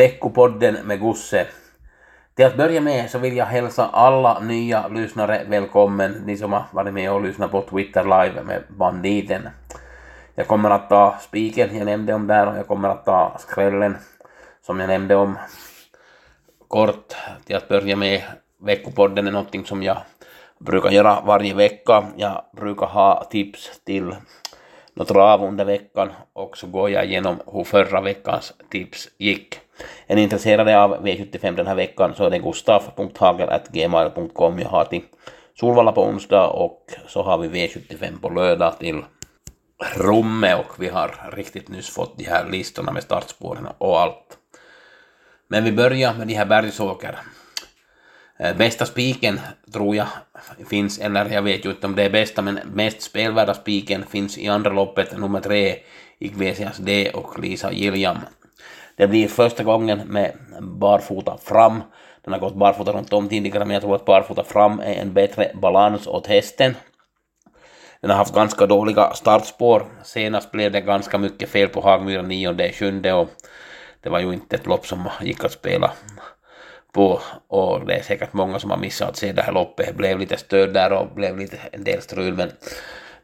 Veckopodden med Gusse. Till att börja med så vill jag hälsa alla nya lyssnare välkommen, ni som har varit med och lyssnat på Twitter live med Banditen. Jag kommer att ta spiken jag nämnde om där och jag kommer att ta skrällen som jag nämnde om. Kort till att börja med, veckopodden är någonting som jag brukar göra varje vecka. Jag brukar ha tips till något trav under veckan och så går jag igenom hur förra veckans tips gick. Är ni intresserade av V75 den här veckan så är det gustaf.hagel.gmail.com jag har till Solvalla på onsdag och så har vi V75 på lördag till Romme och vi har riktigt nyss fått de här listorna med startspåren och allt. Men vi börjar med de här Bergsåker. Eh, bästa spiken tror jag finns, eller jag vet ju inte om det är bästa, men mest spelvärda spiken finns i andra loppet, nummer tre, Iglesias D och Lisa Gilliam. Det blir första gången med barfota fram. Den har gått barfota runt om tidigare, men jag tror att barfota fram är en bättre balans åt hästen. Den har haft ganska dåliga startspår. Senast blev det ganska mycket fel på Hagmyra 9 sjunde och det var ju inte ett lopp som gick att spela på och det är säkert många som har missat att se det här loppet. Det blev lite stöd där och blev lite en del strul men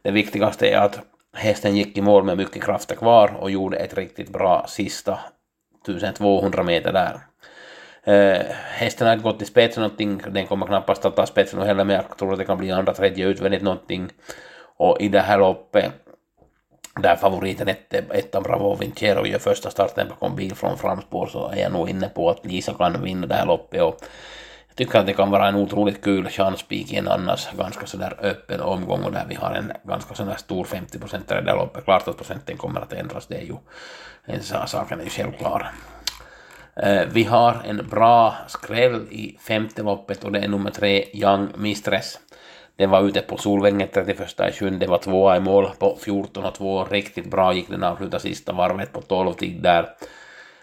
det viktigaste är att hästen gick i mål med mycket krafter kvar och gjorde ett riktigt bra sista 1200 meter där. Uh, hästen har inte gått i spetsen någonting, den kommer knappast att ta spetsen heller men jag tror att det kan bli andra, tredje utvändigt någonting. Och i det här loppet där favoriten ettan Bravo Vincero gör första starten bakom bil från framspår så är jag nog inne på att Lisa kan vinna det här loppet och jag tycker att det kan vara en otroligt kul chanspik i en annars ganska sådär öppen omgång och där vi har en ganska sådär stor 50 procentare i det loppet. Klart att procenten kommer att ändras, det är ju en saken är ju självklar. Eh, vi har en bra skräll i femte loppet och det är nummer tre Young Mistress. Den var ute på Solvängen 31 juli, det var tvåa i mål på 14 och 2, riktigt bra gick den avsluta sista varvet på 12 tid där.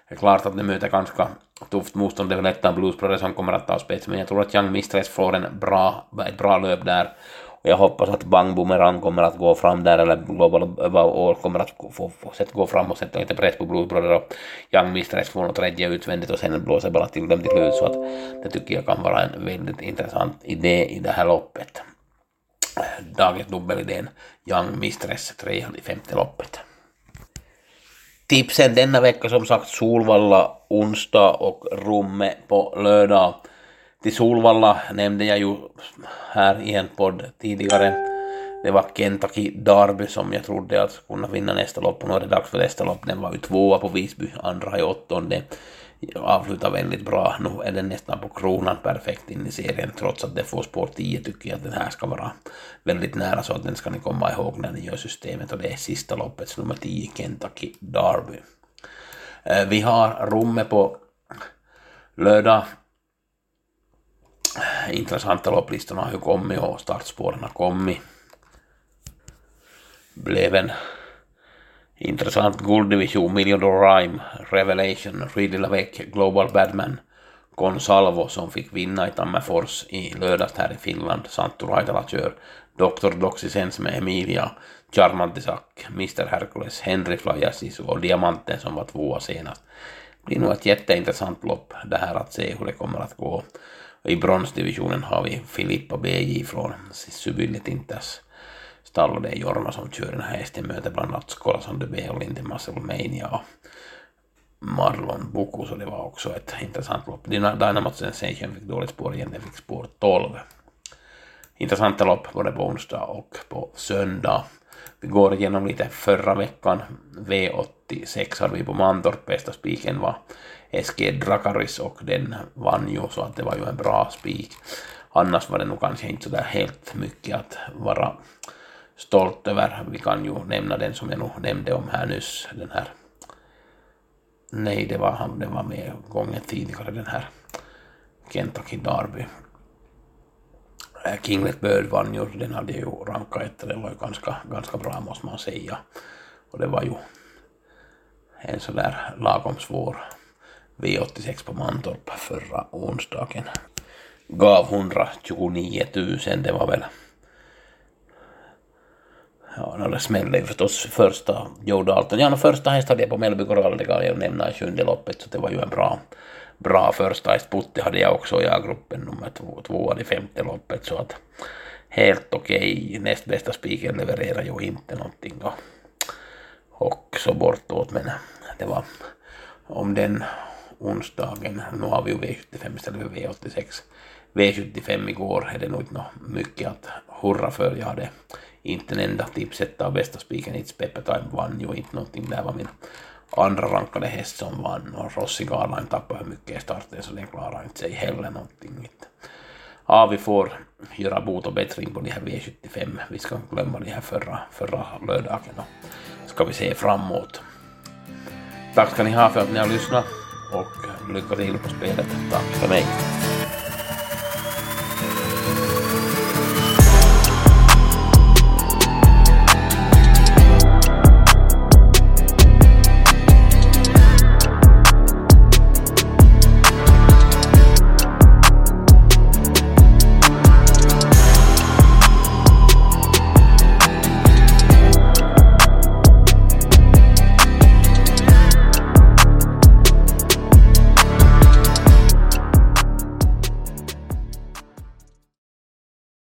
Det är klart att den möter ganska tufft motstånd, det är lätta ettan Blues Brothers som kommer att ta spets, men jag tror att Young Mistress får en bra, ett bra löp där. Och jag hoppas att Bang Boomerang kommer att gå fram där, eller Global All kommer att få, få, få gå fram och sätta lite press på Blues Brothers och Young Mistress får något tredje utvändigt och sen blåser bara till dem till slut, så att det tycker jag kan vara en väldigt intressant idé i det här loppet dagens dubbelidén Young Mistress 3 i femte loppet. Tipsen denna vecka som sagt Solvalla onsdag och Rumme på lördag. Till Solvalla nämnde jag ju här i en podd tidigare. Det var Kentucky Derby som jag trodde att kunna vinna nästa lopp och nu är det dags för nästa lopp. Den var ju tvåa på Visby, andra i åttonde avslutar väldigt bra. Nu är den nästan på kronan perfekt in i serien trots att det får spår 10 tycker jag att den här ska vara väldigt nära så att den ska ni komma ihåg när ni gör systemet och det är sista loppets nummer 10 Kentucky Derby. Eh, vi har rummet på lördag. Intressanta lopplistorna har ju kommit och startspåren har kommit. Blev en Intressant gulddivision, Million Dollar Rhyme, Revelation, Ridley Lavec, Global Badman, Consalvo som fick vinna i Tammerfors i lördags här i Finland, Santtu Raitala kör, Dr. Doxisens med Emilia, Charmantisak, Mr. Hercules, Henry Flyasis och Diamanten som var tvåa senast. Det blir nog ett jätteintressant lopp det här att se hur det kommer att gå. I bronsdivisionen har vi Filippa BJ från Sybyllet Inters stall och det är Jorma som kör den här hästen, möter bland annat Skolason de och Lindy Muscle Mania och Marlon Buku, så det var också ett intressant lopp. Dynamo Sensation fick dåligt spår igen, den fick spår 12. Intressanta lopp både på onsdag och på söndag. Vi går igenom lite förra veckan. V86 hade vi på Mantorp, bästa spiken var SG Drakaris och den vann ju så att det var ju en bra spik. annars var det nog kanske inte sådär helt mycket att vara stolt över. Vi kan ju nämna den som jag nog nämnde om här nyss, den här Nej, det var han, den var med gången tidigare, den här Kentucky Derby. Eh, Kinglet Bird vann ju, den hade ju rankat ett, det var ju ganska, ganska bra måste man säga. Och det var ju en sådär lagom svår V86 på Mantorp förra onsdagen. Gav 129 000, det var väl Ja, no, det smällde ju förstås första Joe Dalton. Ja, no, första häst hade jag på Mellby Coral, det kan jag nämna i sjunde loppet, så det var ju en bra, bra första häst. Putte hade jag också i A-gruppen, nummer två, tvåa i femte loppet, så att helt okej. Okay. Näst bästa spiken levererar ju inte någonting och, och så bortåt, men det var om den onsdagen, nu har vi ju V75 istället för V86. V75 igår är det nog inte mycket att hurra för. Jag hade inte en enda tipset av bästa spiken It's Pepper Time vann ju inte någonting. Där var min andra rankade häst som vann och Rossi Garline tappade hur mycket i starten så den klarar inte sig heller någonting. Ja, vi får göra bot och bättring på de här V75. Vi ska glömma de här förra, förra lördagen och ska vi se framåt. Tack ska ni ha för att ni har lyssnat och lycka till på spelet. Tack för mig.